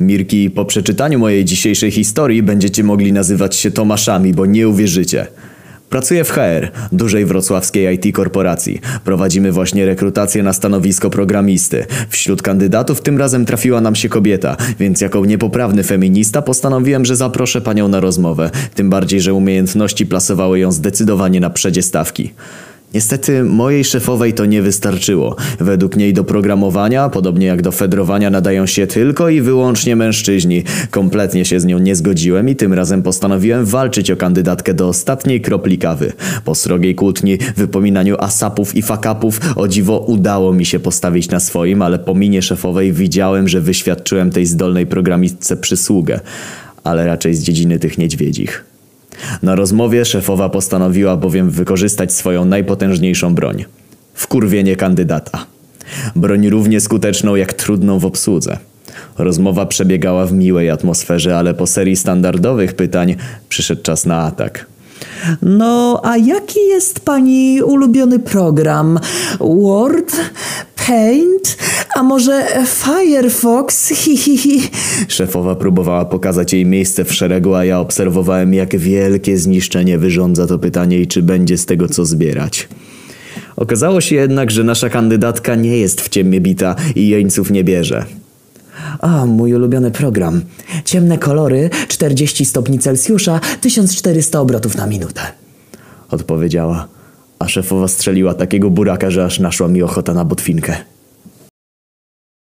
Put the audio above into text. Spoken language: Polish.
Mirki, po przeczytaniu mojej dzisiejszej historii będziecie mogli nazywać się Tomaszami, bo nie uwierzycie. Pracuję w HR, dużej wrocławskiej IT korporacji. Prowadzimy właśnie rekrutację na stanowisko programisty. Wśród kandydatów tym razem trafiła nam się kobieta, więc jako niepoprawny feminista postanowiłem, że zaproszę panią na rozmowę. Tym bardziej, że umiejętności plasowały ją zdecydowanie na przedzie stawki. Niestety mojej szefowej to nie wystarczyło. Według niej do programowania, podobnie jak do fedrowania, nadają się tylko i wyłącznie mężczyźni. Kompletnie się z nią nie zgodziłem i tym razem postanowiłem walczyć o kandydatkę do ostatniej kropli kawy. Po srogiej kłótni, wypominaniu asapów i fakapów, o dziwo udało mi się postawić na swoim, ale po minie szefowej widziałem, że wyświadczyłem tej zdolnej programistce przysługę. Ale raczej z dziedziny tych niedźwiedzich. Na rozmowie szefowa postanowiła bowiem wykorzystać swoją najpotężniejszą broń wkurwienie kandydata. Broń równie skuteczną jak trudną w obsłudze. Rozmowa przebiegała w miłej atmosferze, ale po serii standardowych pytań przyszedł czas na atak. No, a jaki jest pani ulubiony program? Word? Paint? A może Firefox? Hi, hi, hi. Szefowa próbowała pokazać jej miejsce w szeregu, a ja obserwowałem, jak wielkie zniszczenie wyrządza to pytanie i czy będzie z tego co zbierać. Okazało się jednak, że nasza kandydatka nie jest w ciemnie bita i jeńców nie bierze. A, mój ulubiony program. Ciemne kolory, 40 stopni Celsjusza, 1400 obrotów na minutę. Odpowiedziała, szefowa strzeliła takiego buraka, że aż naszła mi ochota na botwinkę.